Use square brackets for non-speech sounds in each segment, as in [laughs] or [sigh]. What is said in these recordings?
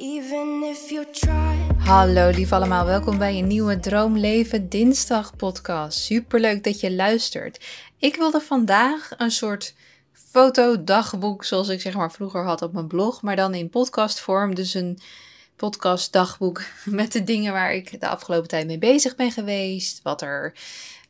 Even if you try. Hallo lief allemaal, welkom bij een nieuwe Droomleven Dinsdag podcast. Superleuk dat je luistert. Ik wilde vandaag een soort fotodagboek zoals ik zeg maar vroeger had op mijn blog, maar dan in podcastvorm. Dus een podcastdagboek [laughs] met de dingen waar ik de afgelopen tijd mee bezig ben geweest, wat er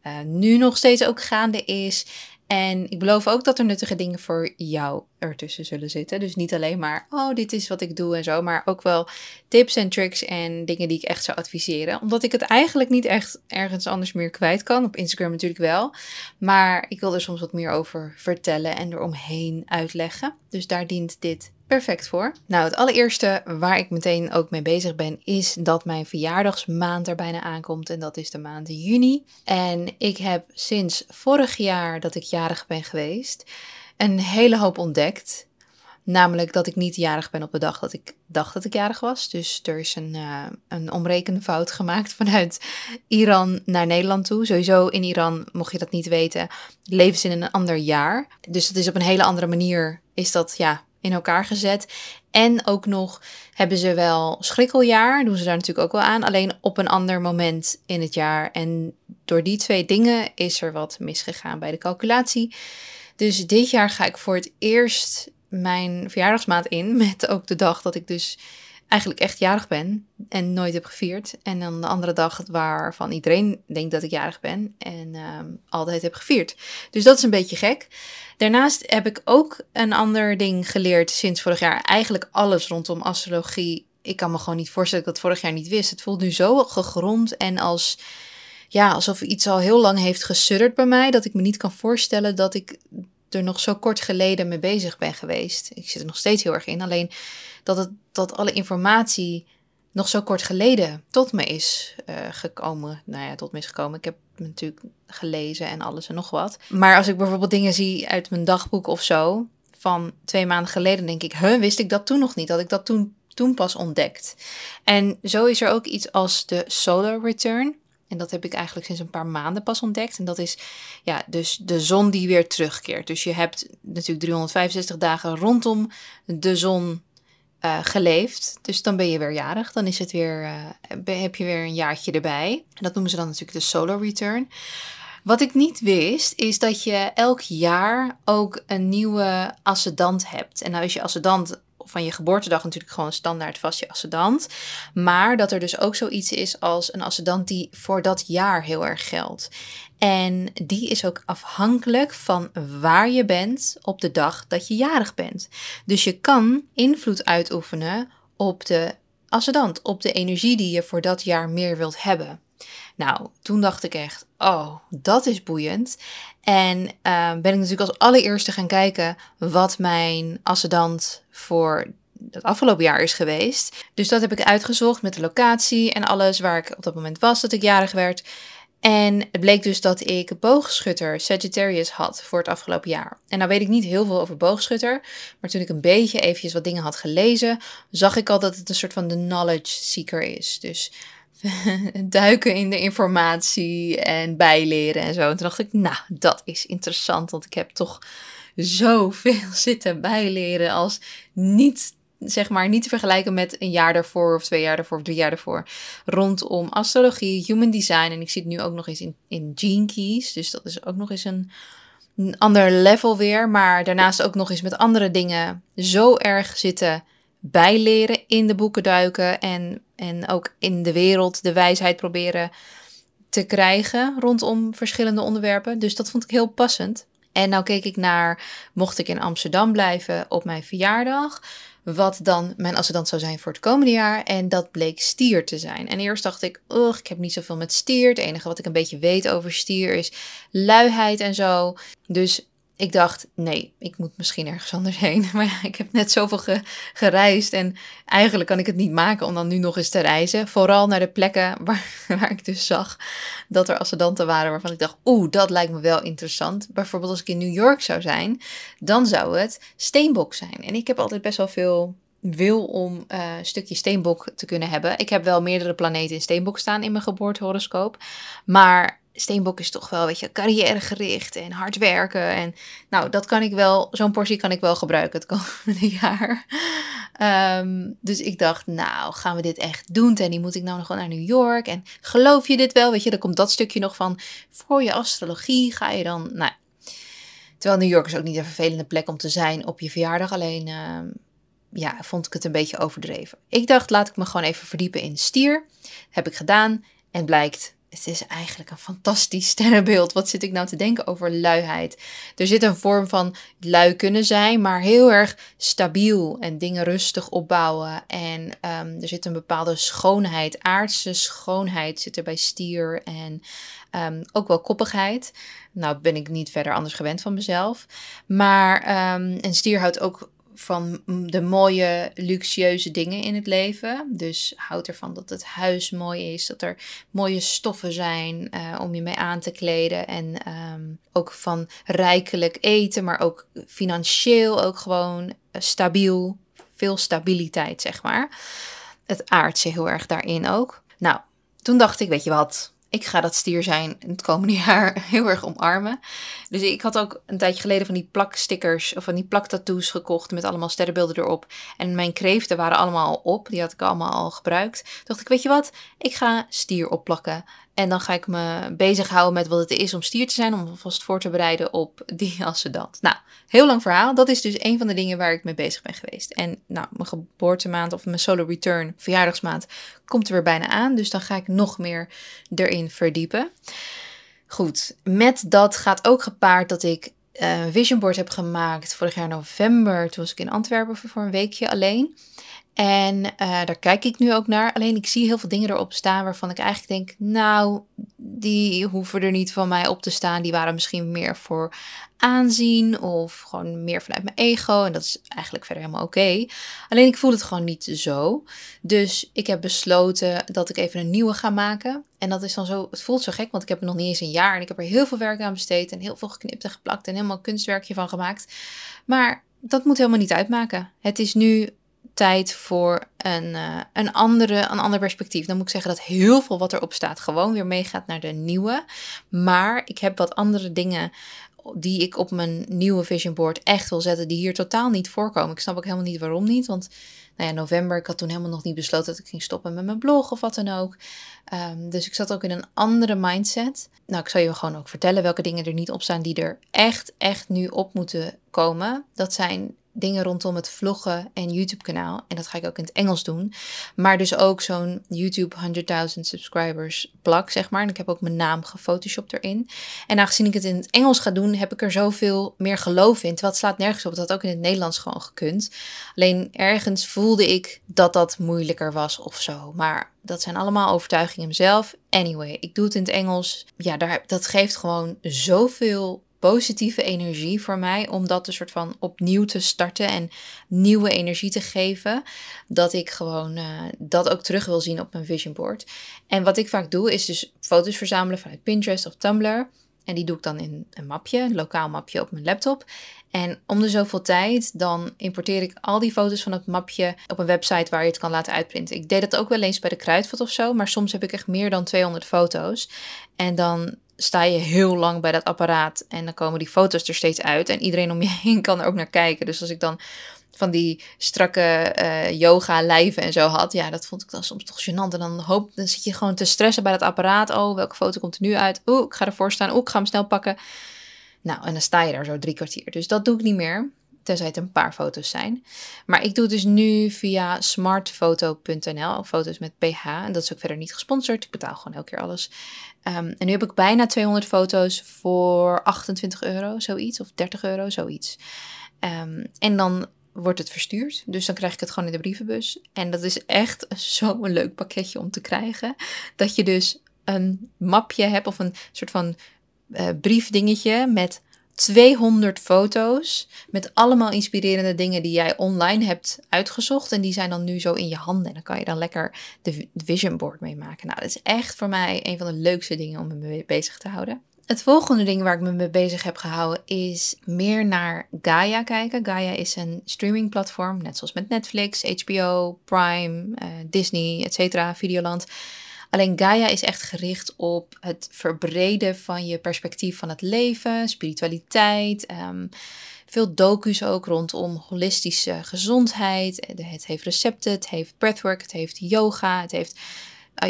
uh, nu nog steeds ook gaande is. En ik beloof ook dat er nuttige dingen voor jou ertussen zullen zitten. Dus niet alleen maar, oh, dit is wat ik doe en zo, maar ook wel tips en tricks en dingen die ik echt zou adviseren. Omdat ik het eigenlijk niet echt ergens anders meer kwijt kan. Op Instagram natuurlijk wel. Maar ik wil er soms wat meer over vertellen en eromheen uitleggen. Dus daar dient dit perfect voor. Nou, het allereerste waar ik meteen ook mee bezig ben, is dat mijn verjaardagsmaand er bijna aankomt. En dat is de maand juni. En ik heb sinds vorig jaar dat ik jarig ben geweest, een hele hoop ontdekt. Namelijk dat ik niet jarig ben op de dag dat ik dacht dat ik jarig was. Dus er is een, uh, een omrekenfout gemaakt vanuit Iran naar Nederland toe. Sowieso in Iran, mocht je dat niet weten, leven ze in een ander jaar. Dus het is op een hele andere manier, is dat ja, in elkaar gezet. En ook nog hebben ze wel schrikkeljaar, doen ze daar natuurlijk ook wel aan, alleen op een ander moment in het jaar. En door die twee dingen is er wat misgegaan bij de calculatie. Dus dit jaar ga ik voor het eerst mijn verjaardagsmaand in, [laughs] met ook de dag dat ik dus eigenlijk echt jarig ben en nooit heb gevierd. En dan de andere dag waarvan iedereen denkt dat ik jarig ben en ehm, altijd heb gevierd. Dus dat is een beetje gek. Daarnaast heb ik ook een ander ding geleerd sinds vorig jaar. Eigenlijk alles rondom astrologie. Ik kan me gewoon niet voorstellen dat ik dat vorig jaar niet wist. Het voelt nu zo gegrond en als, ja, alsof iets al heel lang heeft gesudderd bij mij. Dat ik me niet kan voorstellen dat ik er nog zo kort geleden mee bezig ben geweest. Ik zit er nog steeds heel erg in. Alleen dat, het, dat alle informatie nog zo kort geleden tot me is uh, gekomen. Nou ja, tot me is gekomen. Ik heb natuurlijk gelezen en alles en nog wat. Maar als ik bijvoorbeeld dingen zie uit mijn dagboek of zo, van twee maanden geleden, denk ik, huh, wist ik dat toen nog niet? Dat ik dat toen, toen pas ontdekt. En zo is er ook iets als de solar return. En dat heb ik eigenlijk sinds een paar maanden pas ontdekt. En dat is ja, dus de zon die weer terugkeert. Dus je hebt natuurlijk 365 dagen rondom de zon uh, geleefd. Dus dan ben je weer jarig. Dan is het weer, uh, heb je weer een jaartje erbij. En dat noemen ze dan natuurlijk de solar return. Wat ik niet wist, is dat je elk jaar ook een nieuwe ascendant hebt. En nou is je ascendant van je geboortedag natuurlijk gewoon standaard vast je ascendant. Maar dat er dus ook zoiets is als een ascendant die voor dat jaar heel erg geldt. En die is ook afhankelijk van waar je bent op de dag dat je jarig bent. Dus je kan invloed uitoefenen op de ascendant, op de energie die je voor dat jaar meer wilt hebben. Nou, toen dacht ik echt, oh, dat is boeiend. En uh, ben ik natuurlijk als allereerste gaan kijken wat mijn ascendant voor het afgelopen jaar is geweest. Dus dat heb ik uitgezocht met de locatie en alles waar ik op dat moment was dat ik jarig werd. En het bleek dus dat ik boogschutter Sagittarius had voor het afgelopen jaar. En nou weet ik niet heel veel over boogschutter, maar toen ik een beetje eventjes wat dingen had gelezen, zag ik al dat het een soort van de knowledge seeker is. Dus [laughs] duiken in de informatie en bijleren en zo. En toen dacht ik, nou, dat is interessant, want ik heb toch zoveel [laughs] zitten bijleren als niet zeg maar niet te vergelijken met een jaar daarvoor of twee jaar daarvoor of drie jaar daarvoor. Rondom astrologie, human design. En ik zie het nu ook nog eens in, in Gene Keys. Dus dat is ook nog eens een, een ander level weer. Maar daarnaast ook nog eens met andere dingen zo erg zitten bijleren, in de boeken duiken en, en ook in de wereld de wijsheid proberen te krijgen rondom verschillende onderwerpen. Dus dat vond ik heel passend. En nou keek ik naar, mocht ik in Amsterdam blijven op mijn verjaardag, wat dan mijn ascendant zou zijn voor het komende jaar. En dat bleek stier te zijn. En eerst dacht ik, ugh, ik heb niet zoveel met stier. Het enige wat ik een beetje weet over stier is luiheid en zo. Dus ik dacht, nee, ik moet misschien ergens anders heen. [laughs] Maar ik heb net zoveel gereisd en eigenlijk kan ik het niet maken om dan nu nog eens te reizen. Vooral naar de plekken [laughs] waar, ik dus zag dat er ascendanten waren waarvan ik dacht, oeh, dat lijkt me wel interessant. Bijvoorbeeld als ik in New York zou zijn, dan zou het steenbok zijn. En ik heb altijd best wel veel wil om uh, een stukje steenbok te kunnen hebben. Ik heb wel meerdere planeten in steenbok staan in mijn geboortehoroscoop. Maar Steenbok is toch wel, weet je, carrièregericht en hard werken. En nou, dat kan ik wel, zo'n portie kan ik wel gebruiken het komende [laughs] jaar. Ehm, dus ik dacht, nou, gaan we dit echt doen? En die moet ik nou nog wel naar New York? En geloof je dit wel? Weet je, dan komt dat stukje nog van, voor je astrologie ga je dan, nou... Terwijl New York is ook niet een vervelende plek om te zijn op je verjaardag. Alleen, ehm, ja, vond ik het een beetje overdreven. Ik dacht, laat ik me gewoon even verdiepen in stier. heb ik gedaan. En blijkt, het is eigenlijk een fantastisch [laughs] sterrenbeeld. Wat zit ik nou te denken over luiheid? Er zit een vorm van lui kunnen zijn, maar heel erg stabiel en dingen rustig opbouwen. En ehm, er zit een bepaalde schoonheid, aardse schoonheid zit er bij stier en ehm, ook wel koppigheid. Nou ben ik niet verder anders gewend van mezelf. Maar um, een stier houdt ook van de mooie, luxueuze dingen in het leven. Dus houd ervan dat het huis mooi is, dat er mooie stoffen zijn uh, om je mee aan te kleden. En um, ook van rijkelijk eten, maar ook financieel ook gewoon eh, stabiel. Veel stabiliteit, zeg maar. Het aardse heel erg daarin ook. Nou, toen dacht ik, weet je wat, ik ga dat stier zijn het komende [laughs] jaar heel erg omarmen. Dus ik had ook een tijdje geleden van die plakstickers of van die plaktattoos gekocht met allemaal sterrenbeelden erop. En mijn kreeften waren allemaal al op, die had ik allemaal al gebruikt. Dacht ik, weet je wat, ik ga stier opplakken. En dan ga ik me bezighouden met wat het is om stier te zijn, om vast voor te bereiden op [laughs] die dat. Nou, heel lang verhaal. Dat is dus een van de dingen waar ik mee bezig ben geweest. En nou, mijn geboortemaand of mijn solo return, verjaardagsmaand, komt er weer bijna aan. Dus dan ga ik nog meer erin verdiepen. Goed, met dat gaat ook gepaard dat ik een vision board heb gemaakt vorig jaar november. Toen was ik in Antwerpen voor een weekje alleen. En uh, daar kijk ik nu ook naar. Alleen ik zie heel veel dingen erop staan waarvan ik eigenlijk denk, nou, die hoeven er niet van mij op te staan. Die waren misschien meer voor aanzien of gewoon meer vanuit mijn ego. En dat is eigenlijk verder helemaal oké. Alleen ik voel het gewoon niet zo. Dus ik heb besloten dat ik even een nieuwe ga maken. En dat is dan zo, het voelt zo gek, want ik heb er nog niet eens een jaar. En ik heb er heel veel werk aan besteed en heel veel geknipt en geplakt en helemaal kunstwerkje van gemaakt. Maar dat moet helemaal niet uitmaken. Het is nu tijd voor een, uh, een, andere, een ander perspectief. Dan moet ik zeggen dat heel veel wat erop staat gewoon weer meegaat naar de nieuwe. Maar ik heb wat andere dingen die ik op mijn nieuwe vision board echt wil zetten, die hier totaal niet voorkomen. Ik snap ook helemaal niet waarom niet, want nou ja, november, ik had toen helemaal nog niet besloten dat ik ging stoppen met mijn blog of wat dan ook. Um, dus ik zat ook in een andere mindset. Nou, ik zal je gewoon ook vertellen welke dingen er niet op staan die er echt, echt nu op moeten komen. Dat zijn dingen rondom het vloggen en YouTube kanaal. En dat ga ik ook in het Engels doen. Maar dus ook zo'n YouTube 100.000 subscribers plak, zeg maar. En ik heb ook mijn naam gefotoshopt erin. En aangezien ik het in het Engels ga doen, heb ik er zoveel meer geloof in. Terwijl het slaat nergens op. Dat ook in het Nederlands gewoon gekund. Alleen ergens voelde ik dat dat moeilijker was of zo. Maar dat zijn allemaal overtuigingen mezelf. Anyway, ik doe het in het Engels. Ja, daar, dat geeft gewoon zoveel positieve energie voor mij om dat een soort van opnieuw te starten en nieuwe energie te geven. Dat ik gewoon uh, dat ook terug wil zien op mijn vision board. En wat ik vaak doe is dus foto's verzamelen vanuit Pinterest of Tumblr. En die doe ik dan in een mapje, een lokaal mapje op mijn laptop. En om de zoveel tijd, dan importeer ik al die foto's van het mapje op een website waar je het kan laten uitprinten. Ik deed dat ook wel eens bij de kruidvat of zo, maar soms heb ik echt meer dan 200 foto's. En dan sta je heel lang bij dat apparaat en dan komen die foto's er steeds uit en iedereen om je [laughs] heen kan er ook naar kijken. Dus als ik dan van die strakke uh, yoga lijven en zo had, ja, dat vond ik dan soms toch gênant. En dan, hoop, dan zit je gewoon te stressen bij dat apparaat. Oh, welke foto komt er nu uit? Oeh, ik ga ervoor staan. Oeh, ik ga hem snel pakken. Nou, en dan sta je daar zo drie kwartier. Dus dat doe ik niet meer. Tenzij het een paar foto's zijn. Maar ik doe het dus nu via smartfoto.nl. Foto's met PH. En dat is ook verder niet gesponsord. Ik betaal gewoon elke keer alles. Um, en nu heb ik bijna 200 foto's voor 28 euro, zoiets. Of 30 euro, zoiets. Um, en dan wordt het verstuurd. Dus dan krijg ik het gewoon in de brievenbus. En dat is echt zo'n leuk pakketje om te krijgen. Dat je dus een mapje hebt of een soort van uh, briefdingetje met 200 foto's met allemaal inspirerende dingen die jij online hebt uitgezocht. En die zijn dan nu zo in je handen. En dan kan je dan lekker de vision board mee maken. Nou, dat is echt voor mij een van de leukste dingen om me mee bezig te houden. Het volgende ding waar ik me mee bezig heb gehouden is meer naar Gaia kijken. Gaia is een streamingplatform, net zoals met Netflix, HBO, Prime, uh, Disney, etc., Videoland Alleen Gaia is echt gericht op het verbreden van je perspectief van het leven, spiritualiteit. Um, veel docu's ook rondom holistische gezondheid. Het heeft recepten, het heeft breathwork, het heeft yoga, het heeft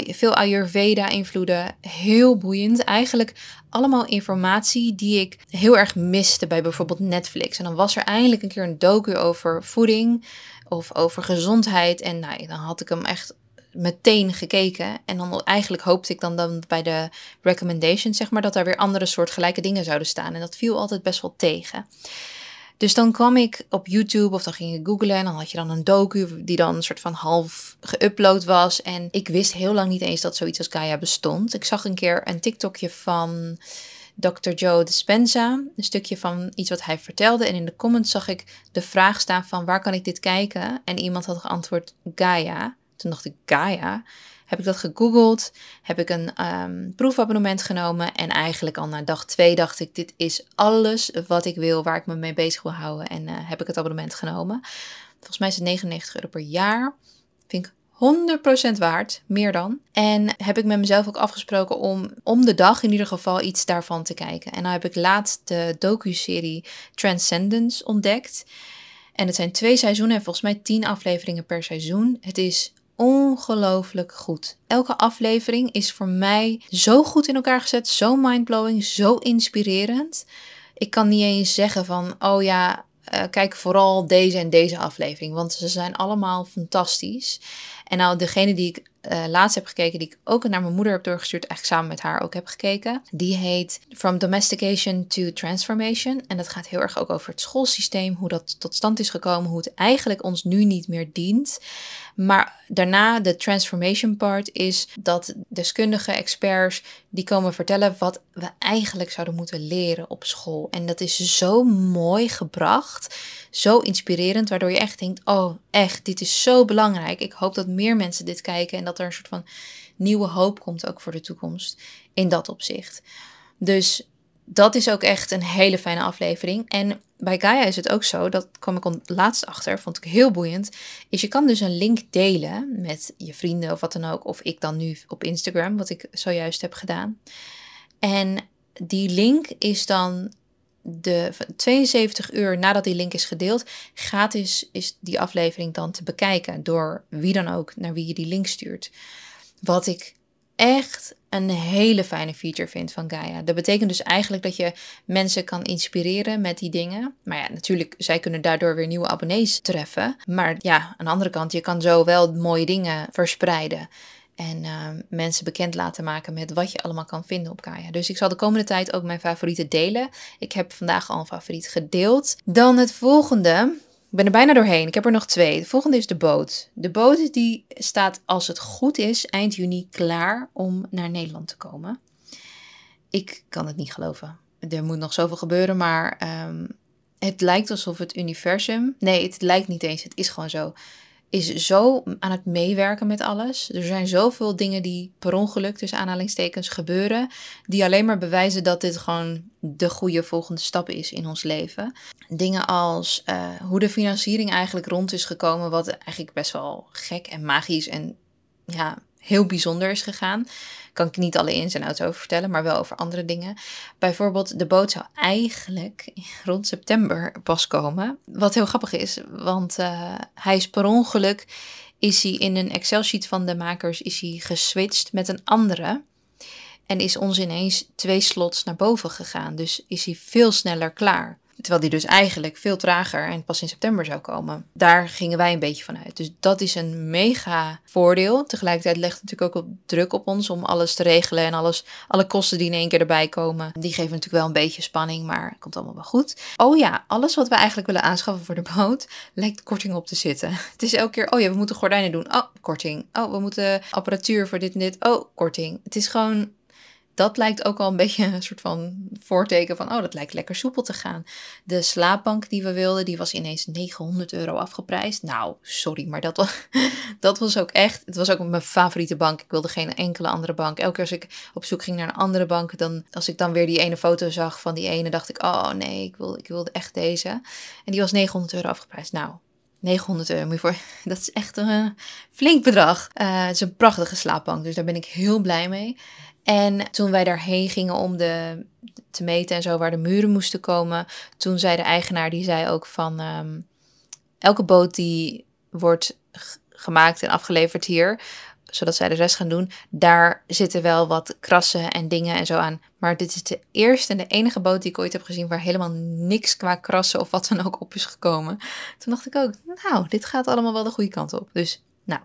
veel Ayurveda-invloeden. Heel boeiend. Eigenlijk allemaal informatie die ik heel erg miste bij bijvoorbeeld Netflix. En dan was er eindelijk een keer een docu over voeding of over gezondheid. En nou, dan had ik hem echt meteen gekeken. En dan eigenlijk hoopte ik dan, dan bij de recommendations, zeg maar, dat er weer andere soortgelijke dingen zouden staan. En dat viel altijd best wel tegen. Dus dan kwam ik op YouTube of dan ging ik googlen en dan had je dan een docu die dan een soort van half geüpload was. En ik wist heel lang niet eens dat zoiets als Gaia bestond. Ik zag een keer een TikTokje van Dr. Joe Dispenza, een stukje van iets wat hij vertelde. En in de comments zag ik de vraag staan van waar kan ik dit kijken? En iemand had geantwoord Gaia. Toen dacht ik Gaia heb ik dat gegoogeld, heb ik een um, proefabonnement genomen en eigenlijk al na dag twee dacht ik, dit is alles wat ik wil, waar ik me mee bezig wil houden en uh, heb ik het abonnement genomen. Volgens mij is het 99 euro per jaar. Vind ik 100% waard, meer dan. En heb ik met mezelf ook afgesproken om om de dag in ieder geval iets daarvan te kijken. En nou heb ik laatst de docu-serie Transcendence ontdekt. En het zijn twee seizoenen en volgens mij tien afleveringen per seizoen. Het is ongelooflijk goed. Elke aflevering is voor mij zo goed in elkaar gezet, zo mindblowing, zo inspirerend. Ik kan niet eens zeggen van, oh ja, uh, kijk vooral deze en deze aflevering, want ze zijn allemaal fantastisch. En nou, degene die ik uh, laatst heb gekeken, die ik ook naar mijn moeder heb doorgestuurd, eigenlijk samen met haar ook heb gekeken. Die heet From Domestication to Transformation. En dat gaat heel erg ook over het schoolsysteem, hoe dat tot stand is gekomen, hoe het eigenlijk ons nu niet meer dient. Maar daarna de transformation part is dat deskundige experts die komen vertellen wat we eigenlijk zouden moeten leren op school. En dat is zo mooi gebracht, zo inspirerend, waardoor je echt denkt: oh, echt, dit is zo belangrijk. Ik hoop dat meer mensen dit kijken en dat er een soort van nieuwe hoop komt ook voor de toekomst in dat opzicht. Dus dat is ook echt een hele fijne aflevering. En bij Gaia is het ook zo, dat kwam ik laatst achter, vond ik heel boeiend, is je kan dus een link delen met je vrienden of wat dan ook, of ik dan nu op Instagram, wat ik zojuist heb gedaan. En die link is dan de 72 uur nadat die link is gedeeld, gratis is die aflevering dan te bekijken door wie dan ook naar wie je die link stuurt. Wat ik echt een hele fijne feature vind van Gaia. Dat betekent dus eigenlijk dat je mensen kan inspireren met die dingen. Maar ja, natuurlijk, zij kunnen daardoor weer nieuwe abonnees treffen. Maar ja, aan de andere kant, je kan zo wel mooie dingen verspreiden. En uh, mensen bekend laten maken met wat je allemaal kan vinden op Gaia. Dus ik zal de komende tijd ook mijn favorieten delen. Ik heb vandaag al een favoriet gedeeld. Dan het volgende. Ik ben er bijna doorheen. Ik heb er nog twee. De volgende is de boot. De boot die staat, als het goed is, eind juni klaar om naar Nederland te komen. Ik kan het niet geloven. Er moet nog zoveel gebeuren, maar um, het lijkt alsof het universum. Nee, het lijkt niet eens. Het is gewoon zo is zo aan het meewerken met alles. Er zijn zoveel dingen die per ongeluk, tussen aanhalingstekens, gebeuren. Die alleen maar bewijzen dat dit gewoon de goede volgende stap is in ons leven. Dingen als uh, hoe de financiering eigenlijk rond is gekomen. Wat eigenlijk best wel gek en magisch en ja, heel bijzonder is gegaan. Kan ik niet alle ins en outs over vertellen, maar wel over andere dingen. Bijvoorbeeld, de boot zou eigenlijk rond september pas komen. Wat heel grappig is, want uh, hij is per ongeluk is hij in een Excel-sheet van de makers is hij geswitcht met een andere. En is ons ineens twee slots naar boven gegaan. Dus is hij veel sneller klaar. Terwijl die dus eigenlijk veel trager en pas in september zou komen. Daar gingen wij een beetje van uit. Dus dat is een mega voordeel. Tegelijkertijd legt het natuurlijk ook op druk op ons om alles te regelen en alles, alle kosten die in één keer erbij komen. Die geven natuurlijk wel een beetje spanning, maar het komt allemaal wel goed. Oh ja, alles wat we eigenlijk willen aanschaffen voor de boot lijkt korting op te zitten. [laughs] Het is elke keer, oh ja, we moeten gordijnen doen. Oh, korting. Oh, we moeten apparatuur voor dit en dit. Oh, korting. Het is gewoon dat lijkt ook al een beetje een soort van voorteken van, oh, dat lijkt lekker soepel te gaan. De slaapbank die we wilden, die was ineens 900 euro afgeprijsd. Nou, sorry, maar dat was, [laughs] dat was ook echt, het was ook mijn favoriete bank. Ik wilde geen enkele andere bank. Elke keer als ik op zoek ging naar een andere bank, dan, als ik dan weer die ene foto zag van die ene, dacht ik, oh nee, ik, wil, ik wilde echt deze. En die was 900 euro afgeprijsd. Nou, 900 euro, moet je voor. [laughs] Dat is echt een flink bedrag. Eh, het is een prachtige slaapbank, dus daar ben ik heel blij mee. En toen wij daarheen gingen om de, te meten en zo, waar de muren moesten komen, toen zei de eigenaar, die zei ook van, ehm, elke boot die wordt gemaakt en afgeleverd hier, zodat zij de rest gaan doen, daar zitten wel wat krassen en dingen en zo aan. Maar dit is de eerste en de enige boot die ik ooit heb gezien waar helemaal niks qua krassen of wat dan ook op is gekomen. Toen dacht ik ook, nou, dit gaat allemaal wel de goede kant op. Dus nou,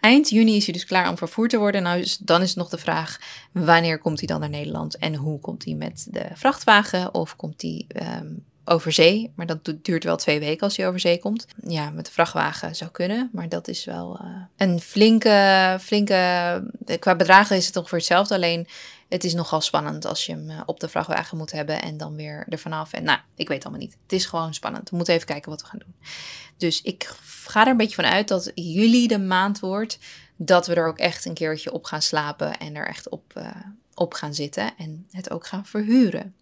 eind juni is hij dus klaar om vervoerd te worden. Nou, dus dan is nog de vraag: wanneer komt hij dan naar Nederland en hoe komt hij met de vrachtwagen? Of komt hij um, over zee? Maar dat duurt wel twee weken als hij over zee komt. Ja, met de vrachtwagen zou kunnen, maar dat is wel uh, een flinke, flinke. Qua bedragen is het ongeveer hetzelfde. Alleen het is nogal spannend als je hem eh, op de vrachtwagen moet hebben en dan weer er vanaf. En nou, ik weet allemaal niet. Het is gewoon spannend. We moeten even kijken wat we gaan doen. Dus ik ga er een beetje van uit dat juli de maand wordt dat we er ook echt een keertje op gaan slapen en er echt op, op gaan zitten en het ook gaan verhuren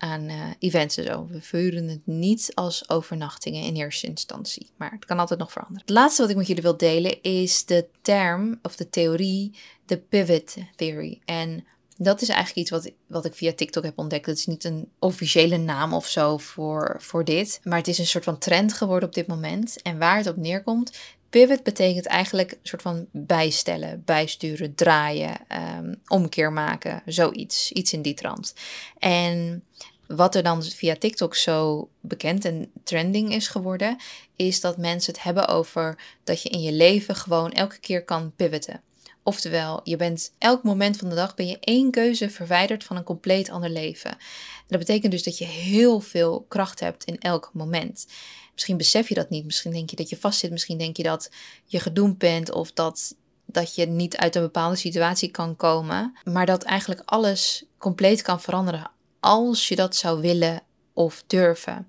aan uh, events en zo. We verhuren het niet als overnachtingen in eerste instantie, maar het kan altijd nog veranderen. Het laatste wat ik met jullie wil delen is de term of de theorie, de pivot theory. En dat is eigenlijk iets wat, wat ik via TikTok heb ontdekt. Het is niet een officiële naam of zo voor, voor dit. Maar het is een soort van trend geworden op dit moment. En waar het op neerkomt. Pivot betekent eigenlijk een soort van bijstellen, bijsturen, draaien, um, omkeer maken, zoiets. Iets in die trant. En wat er dan via TikTok zo bekend en trending is geworden, is dat mensen het hebben over dat je in je leven gewoon elke keer kan pivoten. Oftewel, je bent elk moment van de dag ben je één keuze verwijderd van een compleet ander leven. En dat betekent dus dat je heel veel kracht hebt in elk moment. Misschien besef je dat niet, misschien denk je dat je vastzit, misschien denk je dat je gedoemd bent of dat, dat je niet uit een bepaalde situatie kan komen. Maar dat eigenlijk alles compleet kan veranderen als je dat zou willen of durven.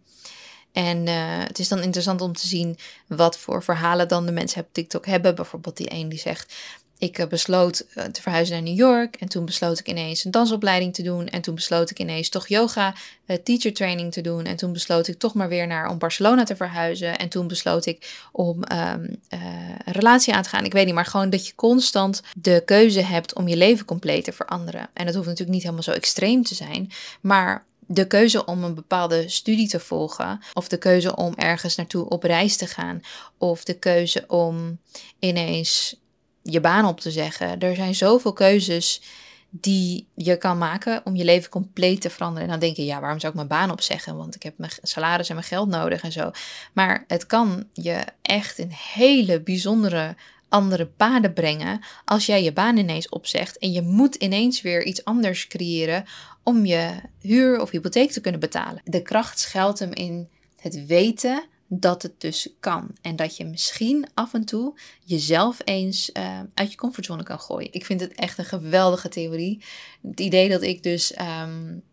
En uh, het is dan interessant om te zien wat voor verhalen dan de mensen op TikTok hebben. Bijvoorbeeld die een die zegt: ik eh, besloot eh, te verhuizen naar New York. En toen besloot ik ineens een dansopleiding te doen. En toen besloot ik ineens toch yoga uh, teacher training te doen. En toen besloot ik toch maar weer naar om Barcelona te verhuizen. En toen besloot ik om um, een relatie aan te gaan. Ik weet niet, maar gewoon dat je constant de keuze hebt om je leven compleet te veranderen. En dat hoeft natuurlijk niet helemaal zo extreem te zijn. Maar de keuze om een bepaalde studie te volgen, of de keuze om ergens naartoe op reis te gaan, of de keuze om ineens je baan op te zeggen. Er zijn zoveel keuzes die je kan maken om je leven compleet te veranderen. En dan denk je, ja, waarom zou ik mijn baan opzeggen? Want ik heb mijn salaris en mijn geld nodig en zo. Maar het kan je echt een hele bijzondere andere paden brengen als jij je baan ineens opzegt en je moet ineens weer iets anders creëren om je huur of hypotheek te kunnen betalen. De kracht schuilt hem in het weten dat het dus kan. En dat je misschien af en toe jezelf eens uh, uit je comfortzone kan gooien. Ik vind het echt een geweldige theorie. Het idee dat ik dus um,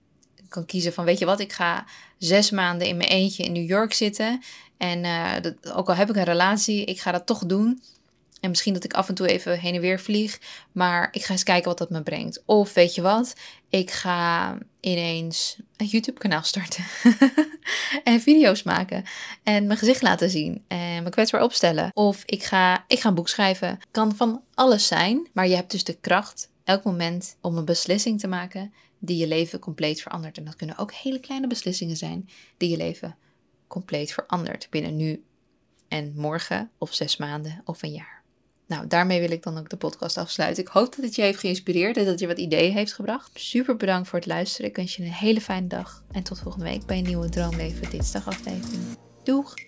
kan kiezen van, weet je wat, ik ga zes maanden in mijn eentje in New York zitten. En uh, dat, ook al heb ik een relatie, ik ga dat toch doen. En misschien dat ik af en toe even heen en weer vlieg. Maar ik ga eens kijken wat dat me brengt. Of weet je wat? Ik ga ineens een YouTube-kanaal starten. [laughs] en video's maken. En mijn gezicht laten zien. En me kwetsbaar opstellen. Of ik ga, ik ga een boek schrijven. Kan van alles zijn. Maar je hebt dus de kracht elk moment om een beslissing te maken die je leven compleet verandert. En dat kunnen ook hele kleine beslissingen zijn die je leven compleet verandert. Binnen nu en morgen of zes maanden of een jaar. Nou, daarmee wil ik dan ook de podcast afsluiten. Ik hoop dat het je heeft geïnspireerd en dat je wat ideeën heeft gebracht. Super bedankt voor het luisteren. Ik wens je een hele fijne dag. En tot volgende week bij een nieuwe Droomleven dinsdag aflevering. Doeg!